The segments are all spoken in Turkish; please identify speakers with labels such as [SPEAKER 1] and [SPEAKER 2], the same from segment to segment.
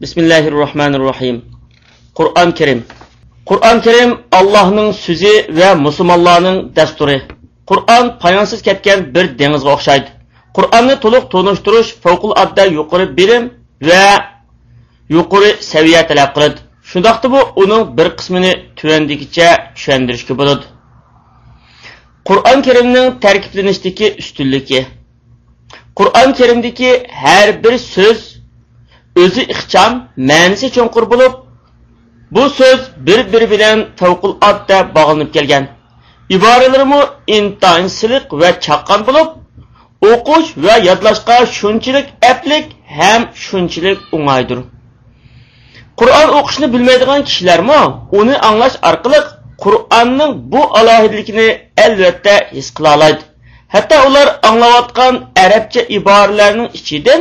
[SPEAKER 1] Bismillahirrahmanirrahim. Qur'on Karim. Qur'on Karim Allohning so'zi va musulmonlarning dasturi. Qur'on poyonsiz ketgan bir dengizga o'xshaydi. Qur'onni to'liq tonishtirish favqulodda yuqori bilim va yuqori saviya talab qiladi. Shundaqda bu uning bir qismini tuvandigicha tushuntirishga bo'ladi. Qur'on Karimning tarkiblanishdagi ustunligi. Qur'on Karimdagi har bir so'z o'zi ixcham, ma'nosi cho'nqur bo'lib, bu so'z bir-biri bilan favqulodda bog'lanib kelgan. Iboralarimi intayin siliq va chaqqan bo'lib, o'qish va yodlashga shunchalik aplik ham shunchalik o'ng'aydir. Qur'on o'qishni bilmaydigan kishilarmi uni anglash orqali Qur'onning bu alohidaligini albatta his qila oladi. Hatto ular anglayotgan arabcha iboralarning ichidan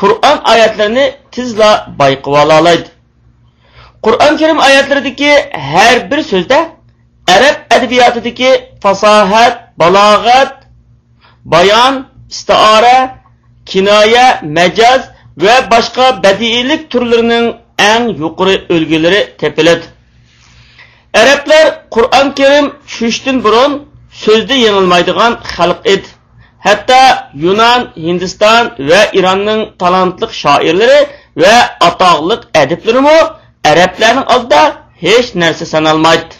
[SPEAKER 1] Qur'on oyatlarini tezla bayqib oladi. Qur'on Karim oyatlaridagi bir so'zda arab adabiyotidagi fasohat, balog'at, bayon, istiora, kinoya, majaz va boshqa badiiylik turlarining eng yuqori ulgilari tepiladi. Arablar Qur'on Karim tushishdan burun so'zda yengilmaydigan xalq edi. Hatto Yunan, Hindiston va Ironning talantli shoirlari va atoqliq adiblarimi arablarning oldida hech narsa sanalmaydi.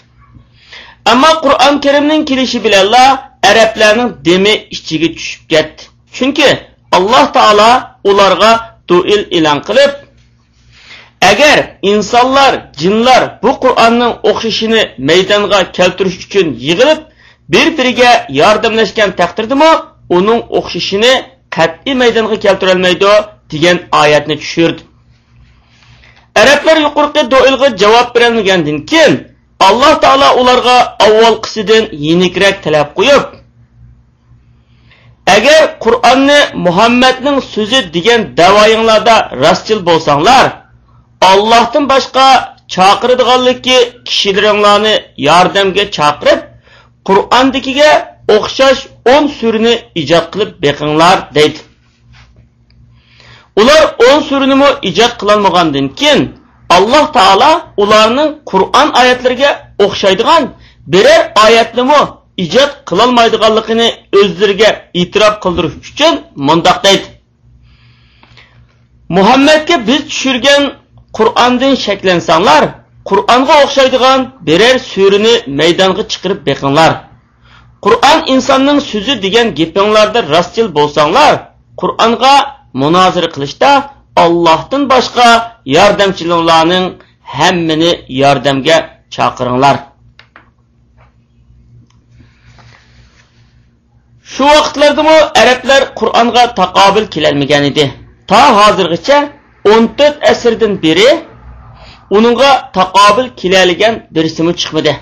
[SPEAKER 1] Ammo Qur'on Karimning kelishi bilanla arablarning demi ichiga tushib ketdi. Chunki Alloh taolo ularga duil e'lon qilib, agar insonlar, jinlar bu Qur'onning o'xshashini maydonga keltirish uchun yig'ilib, bir-biriga yordamlashgan taqdirdami, uning o'xshashini qat'iy maydonga keltira olmaydi degan oyatni tushirdi. Arablar yuqorqi duilga javob bermagandan keyin Alloh taolo ularga avvalgisidan yenikroq talab qo'yib, agar Qur'onni Muhammadning so'zi degan da'voyinglarda rostchil bo'lsanglar, Allohdan boshqa chaqiradiganligi kishilaringlarni yordamga chaqirib, Qur'ondagiga o'xshash 10 surani ijod qilib beqinglar deydi. Ular 10 surini mo ijod qilolmagandan keyin Alloh taolo ularning Qur'on oyatlariga o'xshaydigan biror oyatni ijod qilolmaydiganligini o'zlariga e'tirof qildirish uchun mundoq deydi. Muhammadga biz tushirgan Qur'ondan shaklansanglar, Qur'onga o'xshaydigan biror surini maydonga chiqarib beqinglar. Qur'on insonning so'zi degan gapinglarda rostchil bo'lsanglar, Qur'onga munozara qilishda Allohdan boshqa yordamchilarning hammani yordamga chaqiringlar. Shu vaqtlarda arablar Qur'onga taqobil kelolmagan edi. Ta hozirgacha 14 asrdan beri uningga taqobil keladigan birsimi chiqmadi.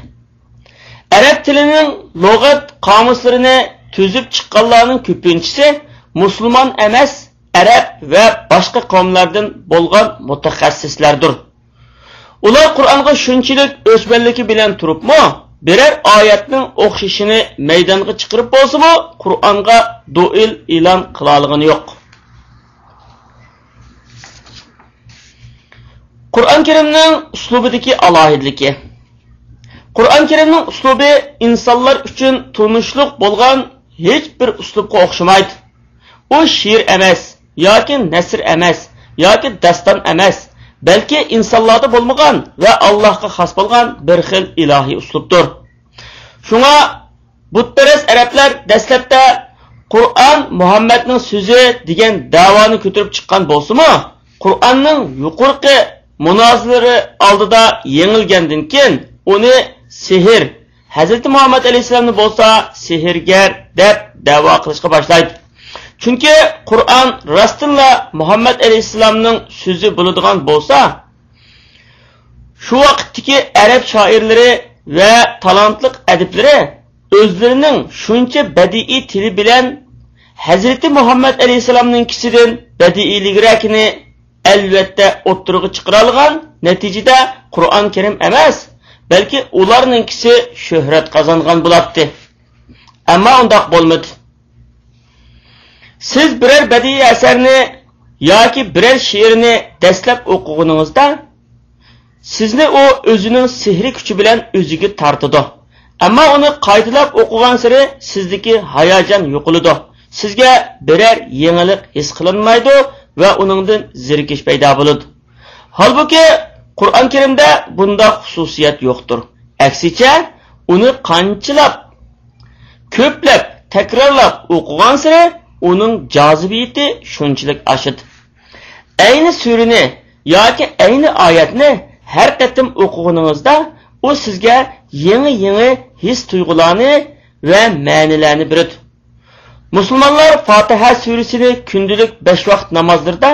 [SPEAKER 1] Arab tilining lug'at qomuslarini tuzib chiqqanlarning ko'pinchisi musulmon emas, arab va boshqa qavmlardan bo'lgan mutaxassislardir. Ular Qur'onga shunchalik o'chmanligi bilan turibmi, biror oyatning o'xshashini maydonga chiqarib bo'lsa-mu, Qur'onga duil e'lon qila olgani yo'q. Qur'on Karimning uslubidagi alohidligi Qur'on Karimning uslubi insonlar uchun tunishliq bo'lgan hech bir uslubga o'xshamaydi. U she'r emas, yoki nasr emas, yoki daston emas, balki insonlarda bo'lmagan va Allohga xos bo'lgan bir xil ilohiy uslubdir. Shunga butparast arablar dastlabda Qur'on Muhammadning so'zi degan da'voni ko'tarib chiqqan bo'lsa-mu, Qur'onning yuqorqi munozilari oldida yengilgandan keyin uni sehr Hazreti Muhammad alayhisolamni bo'lsa sehrgar deb da'vo qilishga boshlaydi. Chunki Qur'on rostilla Muhammad alayhisolamning so'zi bo'ladigan bo'lsa, shu vaqtdagi arab shoirlari va talantli adiblari o'zlarining shuncha badiiy tili bilan Hazreti Muhammad alayhisolamning kisidan badiiyligrakini albatta o'ttirg'i chiqara olgan, natijada Qur'on Karim emas, balki ularninkisi shuhrat qozongan bo'ladi. Ammo undoq bo'lmadi. Siz biror badiiy asarni yoki biror she'rni dastlab o'qiganingizda sizni u o'zining sehri kuchi bilan o'ziga tortidi ammo uni qaydalab o'qigan sari sizdagi hayajon yo'qoladi sizga biror yangilik his qilinmaydi va uningdan zerikish paydo bo'ladi holbuki qur'on karimda bunday xususiyat yo'qdir aksicha uni qanchalab ko'plab takrorlab o'qigan sari uning jozibiyati shunchalik oshadi ayni surani yoki ayni oyatni har qatim o'qiganingizda u sizga yangi yangi his tuyg'ularni va ma'nilarni beradi musulmonlar fotiha surasini kundalik besh vaqt namozlarda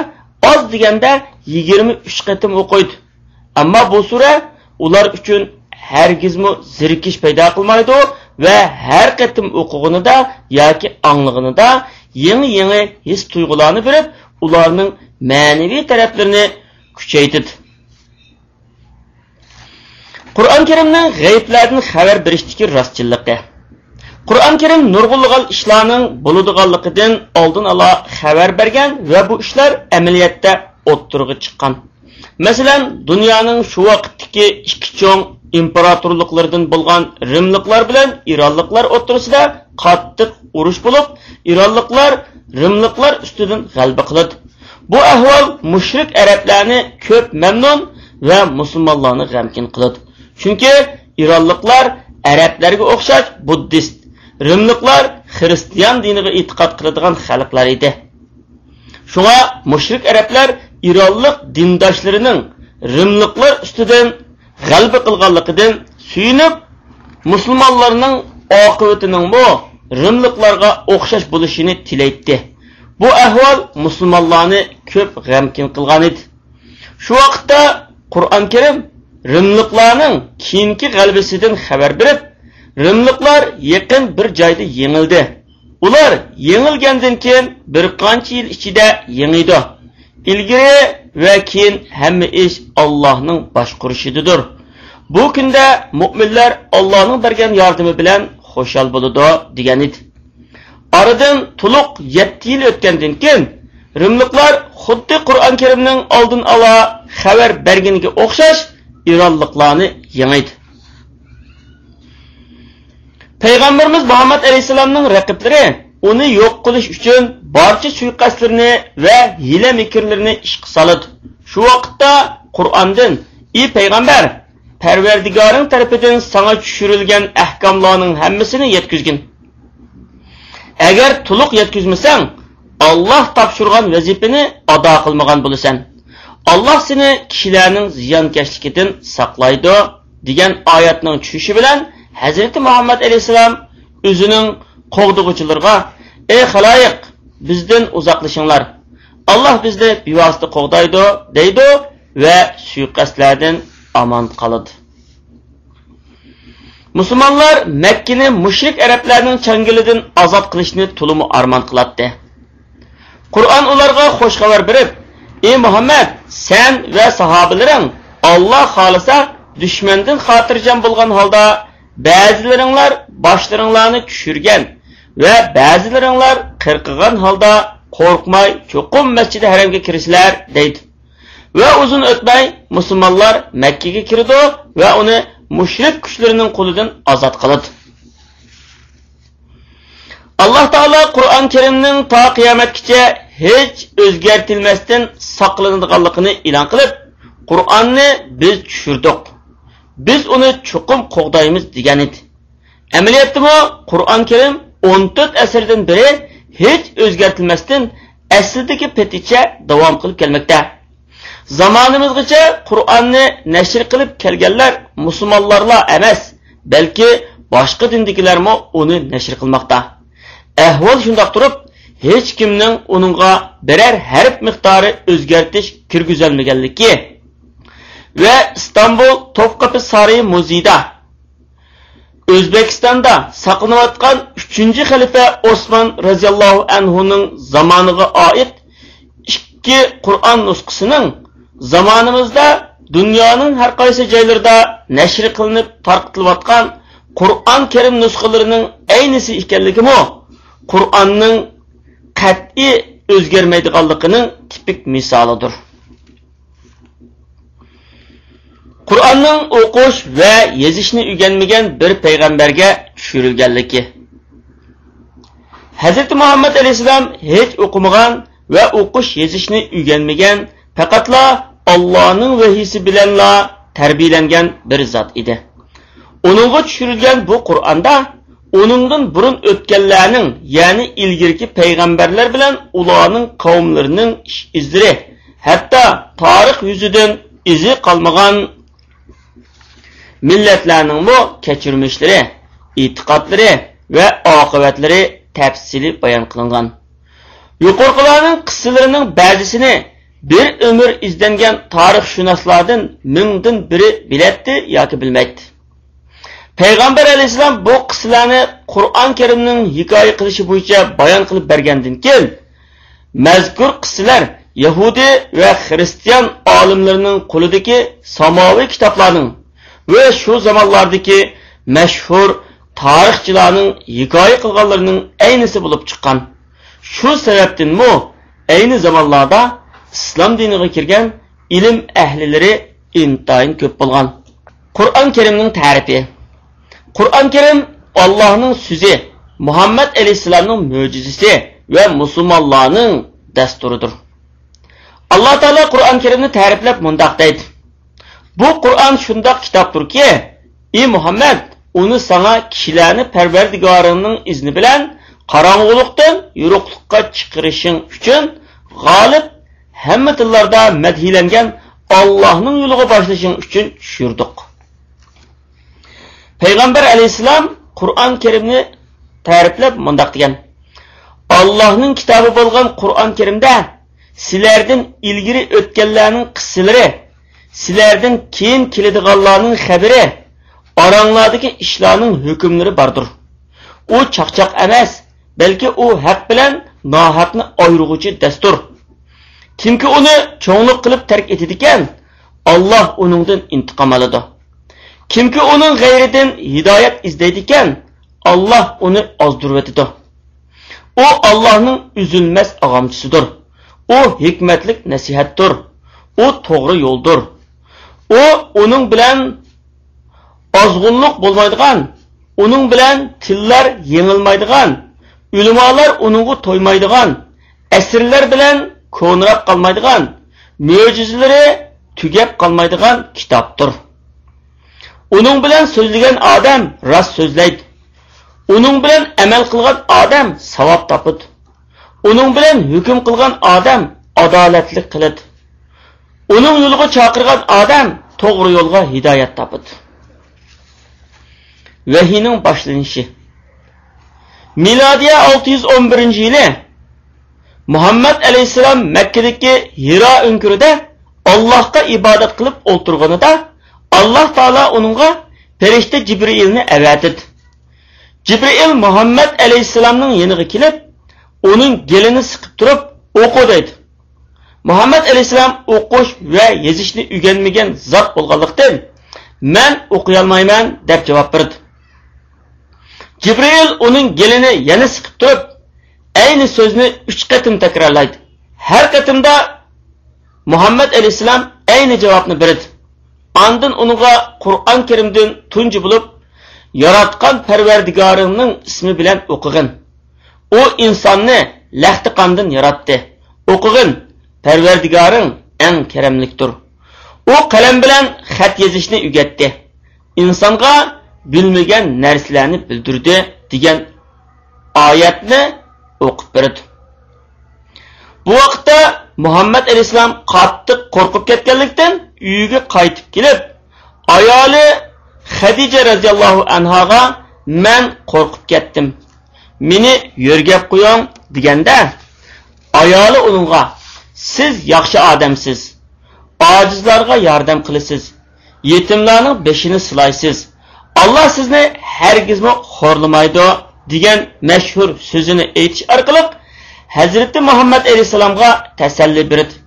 [SPEAKER 1] oz deganda yigirma uch qatim o'qiydi Amma bu surə ular üçün hərgizmə zirkiş payda qılmaydı və hər qətim oxuğunu da yoki anlığını da yeni-yeni his duyğularını verib ularının mənavi tərəflərini kuchaytidi. Qur'on Karimning g'ayblardan xabar berishdagi rostchilligi. Qur'on Karim nurg'ulg'al ishlarning bo'ladiganligidan oldin Alloh xabar bergan va bu ishlar amaliyotda o'ttirg'i chiqqan. Мәсәлән, дөньяның шу вакыттагы ике чоң императорлыклардан bo'lgan Римлыклар bilan Иранлыклар o'rtasida qattiq urush bo'lib, Иранлыклар Римлыклар ustidan g'alaba qiladi. Bu ahvol mushrik arablarni ko'p mamnun va musulmonlarni g'amkin qiladi. Chunki Иранлыклар arablarga o'xshash buddist, Римлыклар xristian diniga e'tiqod qiladigan xalqlar edi. Шуңа мушрик әрәпләр ironlik dindoshlarining rimliklar ustidan g'alba qilganligidan suyunib musulmonlarning oqibatining bu rimliklarga o'xshash bo'lishini tilaydi bu ahvol musulmonlarni ko'p g'amkin qilgan edi shu vaqtda qur'on karim rimliklarning keyingi g'albasidan xabar berib rimliklar yaqin bir joyda yengildi. Ular yengilgandan keyin bir qancha yil ichida yengiydi. İlgari va keyin hamma ish Allohning boshqurishidadir. Bu kunda mu'minlar Allohning bergan yordami bilan xushal bo'ladi degan edi. Aradan to'liq 7 yil o'tgandan keyin Rimliklar xuddi Qur'on Karimning oldin ola xabar berganiga o'xshash Ironliklarni yengidi. Payg'ambarimiz Muhammad alayhisolamning raqiblari uni yo'q qilish uchun barcha suiqasdlarni va hiyla mikrlarni ishqa soladi. Shu vaqtda qur'ondan ey payg'ambar parvardigoring tarafidan sana tushirilgan ahkomlarning hammasini yetkazgin. Agar to'liq yetkazmasang olloh topshirgan vazifani ado qilmagan bo'lasan. Olloh seni kishilarning ziyonkashligidan saqlaydi degan oyatning tushishi bilan hazrati muhammad alayhissalom o'zining qo'g'dig'uchilarga ey xaloyiq bizdan uzoqlashinglar alloh bizni bevosita qo'g'daydi deydi va suiqasdlardan omon qoladi musulmonlar makkani mushrik arablarning changilidan ozod qilishni to'limi armon qiladi qur'on ularga xush xabar berib ey muhammad sen va sahobalaring olloh xohlasa dushmandan xotirjam bo'lgan holda ba'zilaringlar boshlaringlarni tushirgan va ba'zilaringlar qirqigan holda qo'rqmay cho'qim masjidi haramga kirishlar deydi. Va uzun o'tmay musulmonlar makkaga kirdi va uni mushrik kuchlarining qo'lidan ozod qiladi alloh taolo qur'oni karimning to qiyomatgacha hech o'zgartilmasdan saqlanadiganligini e'lon qilib qur'onni biz tushirdik biz uni chuqum qo'g'daymiz degan edi amaliyotda qur'oni karim 14 asrdan beri hech o'zgartilmasdan aslidagi peticha davom qilib kelmoqda. Zamonimizgacha qur'onni nashr qilib kelganlar musulmonlarla emas balki boshqa dindagilarmi uni nashr qilmoqda. Ahvol shundoq turib hech kimning uningga biror harf miqdori o'zgartish kirgizolmaganligi va istanbul to'pqapi sari muzeyda o'zbekistonda saqlanayotgan 3 xalifa osmon roziyallohu anhuning zamoniga oid ikki qur'on nusxasining zamonimizda dunyoning har qaysi joylarida nashr qilinib tarqatilayotgan qur'on karim nusxalarining aynisi ekanligimi qur'onning qat'iy o'zgarmaydiganligining tipik misolidir qur'onning o'qish va yozishni o'rganmagan bir payg'ambarga tushirilganligi hazrati muhammad alayhissalom hech o'qimagan va o'qish yozishni o'rganmagan faqatla Allohning vahiysi bilanla tarbiyalangan bir zot edi. Uningga tushirilgan bu Qur'onda uningdan burun o'tganlarning, ya'ni ilgirki payg'ambarlar bilan ularning qavmlarining izlari, hatto tarix yuzidan izi qolmagan millatlarning bu kechirmishlari, e'tiqodlari va oqibatlari tafsili bayon qilingan. Yuqorqilarning qissalarining ba'zisini bir umr izlangan tarixshunoslardan mingdan biri bilatdi yoki bilmaydi. Payg'ambar alayhissalom bu qissalarni Qur'on Karimning hikoya qilishi bo'yicha bayon qilib bergandan keyin mazkur qissalar Yahudi va Xristian olimlarining qo'lidagi samoviy kitoblarning va shu zamonlardagi mashhur tarixchilarning hikoya qilganlarining aynisi bo'lib chiqqan. Shu sababdanmi ayni zamonlarda islom diniga kirgan ilm ahlilari intayin ko'p bo'lgan. Qur'on Karimning ta'rifi Qur'on Karim Allohning so'zi, Muhammad alayhisolamning mo'jizasi va musulmonlarning dasturidir. Alloh taolo Qur'on Karimni ta'riflab mundaq deydi: Bu Qur'on shundoq kitobdirki, ey Muhammad, uni sana kishilarni Parvardigoringning izni bilan qorong'ulikdan yo'riqlikqa chiqarishing uchun g'olib hamma tillarda madhilangan Allohning yo'liga boshlashing uchun tushirdik. Payg'ambar alayhisalom Qur'on Karimni ta'riflab mundaq degan: Allohning kitobi bo'lgan Qur'on Karimda sizlardan ilgari o'tganlarning qissalari, Silərdən keyin kilidiğallarının xəbiri, aranlardakı işlərinin hökmləri bardır. O çaqçaq emas, bəlkə o haqq bilan nohaqni ayırğıcı dəstur. Kimki onu çoğunluq qılıb tərk etidikən, Allah onundan intiqam alıdı. Kimki onun g'ayridan hidoyat izlaydikan, Alloh uni ozdirvetidir. U Allohning uzilmas og'amchisidir. U hikmatlik nasihatdir. U to'g'ri yo'ldir. U uning bilan ozg'unlik bo'lmaydigan, uning bilan tillar yengilmaydigan, ulamolar uningga to'ymaydigan, asrlar bilan ko'nrab qolmaydigan, mo'jizalari tugab qolmaydigan kitobdir. Uning bilan so'zlagan odam rost so'zlaydi. Uning bilan amal qilgan odam savob topadi. Uning bilan hukm qilgan odam adolatli qiladi. Uning yo'liga chaqirgan odam to'g'ri yo'lga hidoyat topadi. Vahiyning boshlanishi Milodiya 611-yili Muhammad alayhisalom Makkadagi Hiro o'ngirida Allohga ibodat qilib o'tirganida Alloh taolo uningga farishta Jibrilni avatidi. Jibril Muhammad alayhisalomning yoniga kelib, uning gelini siqib turib, o'qi deydi. Muhammad alayhisalom o'qish va yozishni o'rganmagan zot bo'lganlikdan men o'qiy olmayman deb javob berdi. Jibril uning gelini yana siqib turib, ayni so'zni 3 qatim takrorlaydi. Har qatimda Muhammad alayhisalom ayni javobni berdi. Ondan uningga Qur'on Karimdan tunji bo'lib, yaratgan Parvardigoringning ismi bilan o'qig'in. U insonni lahti qondan yaratdi. O'qig'in, Parvardigoring eng karamlikdir. U qalam bilan xat yozishni o'rgatdi. Insonga bilmagan narsalarni bildirdi degan oyatni o'qib berdi. Bu vaqtda Muhammad alayhisalom qattiq qo'rqib ketganlikdan uyiga qaytib kelib, ayoli Xadija radhiyallohu anhoga "Men qo'rqib ketdim. Meni yo'rgab qo'ying" deganda, ayoli uningga Siz yaxşı adamsız. Acizlarga yardım kılısız. Yetimlerin beşini sılaysız. Allah sizni hergizme horlamaydı degan meşhur sözünü etiş arkalık Hazreti Muhammed Aleyhisselam'a teselli birit.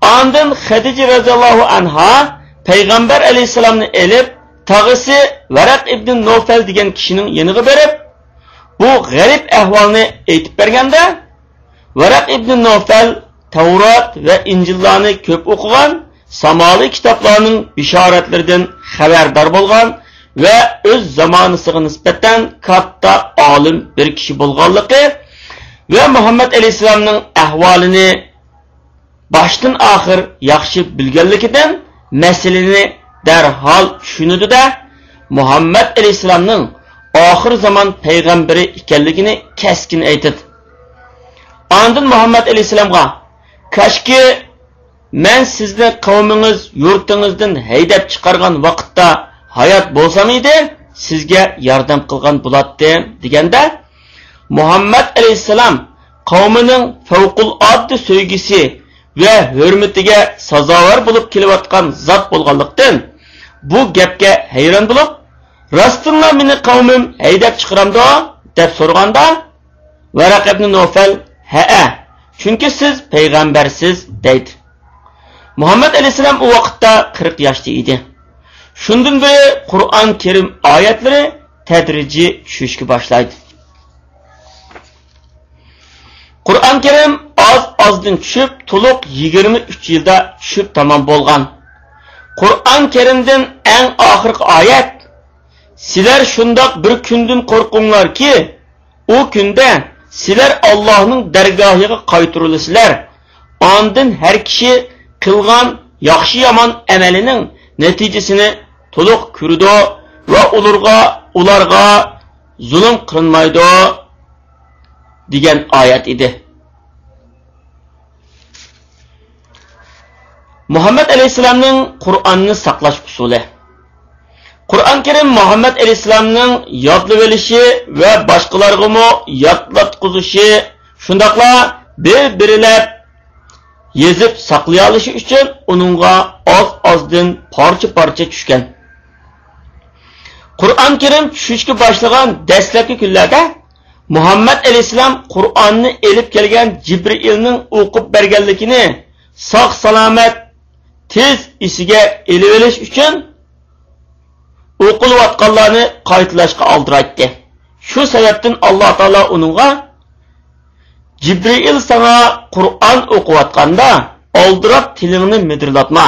[SPEAKER 1] Andın Hadice radıyallahu anha Peygamber Aleyhisselam'ını elip tağısı Varak ibn Nofel degan kişinin yanığı berip bu garip ahvalını etip bergende varaq ibn nofal tavrat va injillarni ko'p o'qigan samoliy kitoblarning bishoratlaridan xabardor bo'lgan va o'z zamonasiga nisbatan katta olim bir kishi bo'lganligi va muhammad alayhissalomning ahvolini boshdan oxir yaxshi bilganligidan masalani darhol tushunadida muhammad alayhissalomning oxir zamon payg'ambari ekanligini keskin aytadi Ondan Muhammad alayhisalomga kashki men sizni qavmingiz yurtingizdan haydab chiqargan vaqtda hayot bo'lsam edi sizga yordam qilgan bo'ladi deganda Muhammad alayhisalom qavmining favqul oddiy sevgisi va hurmatiga sazovor bo'lib kelayotgan zot bo'lganlikdan bu gapga hayron bo'lib rostinla meni qavmim haydab chiqaramdi deb so'raganda varaq ibn nofal ha chunki siz payg'ambarsiz deydi muhammad alayhissalom u vaqtda 40 yoshda edi shundan beri qur'on karim oyatlari tadrijiy tushishga boshlaydi qur'on karim oz ozdan tushib to'liq 23 yilda tushib tamom bo'lgan qur'on karimdan eng oxirgi oyat sizlar shundoq bir kundan qo'rqinglarki u kunda sizlar Allohning dargohiga qaytirilasizlar. Ondan har kishi qilgan yaxshi yomon amalining natijasini to'liq ko'rdi va ularga ularga zulm qilinmaydi degan oyat edi. Muhammad alayhisolamning Qur'onni saqlash usuli Qur'on Karim Muhammad alayhisolamning yodlab olishi va boshqalarga yodlatqizishi, shundoqla bir-birilab yezib saqlay olishi uchun uningga oz-ozdan parcha-parcha tushgan. Qur'on Karim tushishga boshlagan dastlabki kunlarda Muhammad alayhisalom Qur'onni elib kelgan Jibrilning o'qib berganligini sog' salomat tez isiga elib olish uchun o'qilayotganlarni qaytilashga oldiraytdi shu sababdan alloh taolo uningga jibril sana qur'on o'qiyotganda oldirab tilingni midirlatma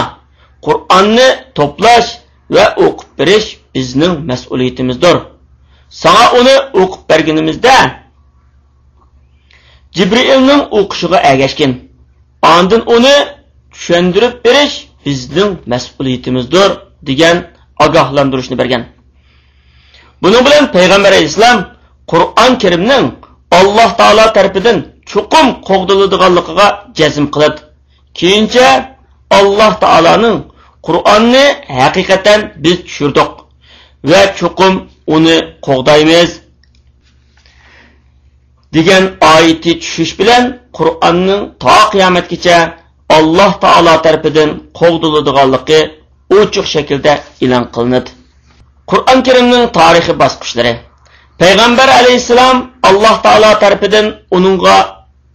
[SPEAKER 1] qur'onni to'plash va o'qib berish bizning mas'uliyatimizdir. Sana uni o'qib berganimizda jibrilning o'qishiga agashgin ondin uni tushuntirib berish bizning mas'uliyatimizdir degan ogohlantirishni bergan. Buning bilan payg'ambar alayhissalom qur'on karimning alloh taolo tarafidan chuqum qo'g'diladiganligiga jazm qiladi. Keyincha alloh taoloning qur'onni haqiqatan biz tushirdik va chuqum uni qo'g'daymiz degan oyati tushish bilan qur'onning to qiyomatgacha alloh taolo tarafidan qo'g'diladiganligi ochiq shaklda e'lon qilinadi. Qur'on karimning tarixiy bosqichlari. Payg'ambar alayhissalom alloh taolo tarafidan uningga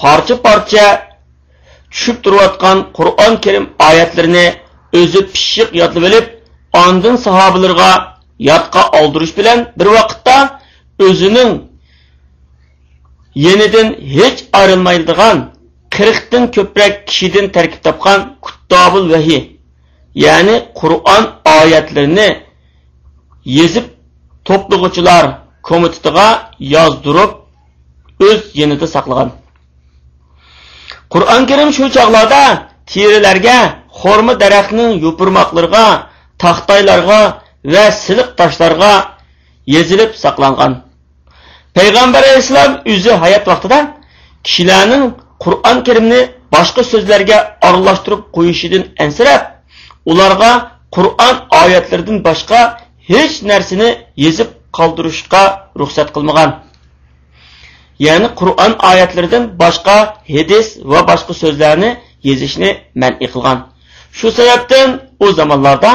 [SPEAKER 1] parcha parcha tushib turayotgan qur'on karim oyatlarini o'zi pishiq yodlab olib ondin sahobalarga yodqa oldirish bilan bir vaqtda o'zining yenidan hech ayrilmaydigan qirqdan ko'proq kishidan tarkib topgan kuttobul vahiy ya'ni Qur'on oyatlarini yezib to'plag'uvchilar komitetiga yozdirib o'z yenida saqlagan. Qur'on Karim shu chog'larda terilarga, xorma daraxtning yupurmoqlariga, taxtaylarga va siliq toshlarga yezilib saqlangan. Payg'ambar alayhisalom o'zi hayot vaqtida kishilarning Qur'on Karimni boshqa so'zlarga aralashtirib qo'yishidan ansirab ularga Qur'on oyatlaridan boshqa hech narsani yezib qoldirishga ruxsat qilmagan. Ya'ni Qur'on oyatlaridan boshqa hadis va boshqa so'zlarni yezishni man'i qilgan. Shu sababdan u zamonlarda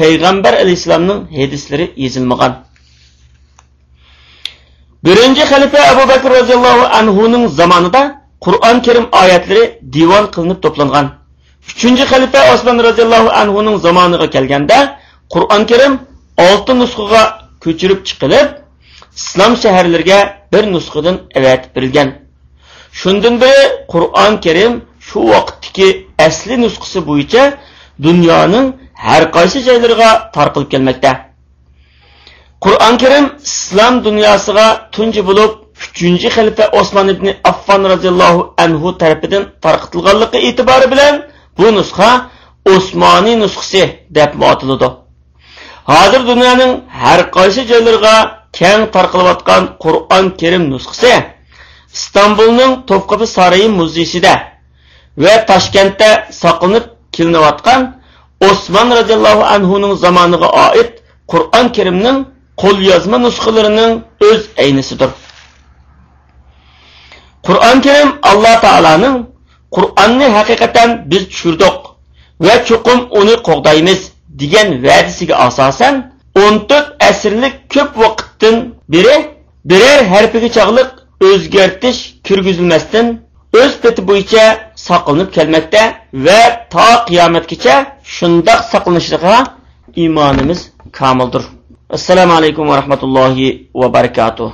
[SPEAKER 1] payg'ambar alayhisolamning hadislari yezilmagan. Birinchi xalifa Abu Bakr roziyallohu anhuning zamonida Qur'on Karim oyatlari divon qilinib to'plangan. Uchinchi xalifa osmon roziyallohu anhuning zamoniga kelganda qur'on karim olti nusxaga ko'chirib chiqilib islom shaharlariga bir nusxadan avatib berilgan Shundan beri Qur'on Karim shu vaqtdagi asli nusxasi bo'yicha dunyoning har qaysi joylariga tarqalib kelmoqda. Qur'on Karim islom dunyosiga tunji bo'lib 3-chi xalifa Osmon ibn Affon radhiyallohu anhu tarafidan tarqatilganligi e'tibori bilan bu nusxa Osmoniy nusxasi deb ataladi. Hozir dunyoning har qaysi joylariga keng tarqalayotgan Qur'on Karim nusxasi İstanbulning Topqapı Sarayı muzeyida va Toshkentda saqlanib kelinayotgan Osmon radhiyallohu anhuning zamoniga oid Qur'on Karimning qo'lyozma nusxalarining o'z aynisidir. Qur'on Karim Alloh taolaning Qur'onni haqiqatan biz tushirdik va chuqum uni qo'g'daymiz degan va'dasiga asosan 14 asrlik ko'p vaqtdan beri biror harfiga chog'liq o'zgartish kirgizilmasdan o'z peti bo'yicha saqlanib kelmoqda va to qiyomatgacha shundoq saqlanishiga iymonimiz komildir. Assalomu alaykum va rahmatullohi va barakatuh.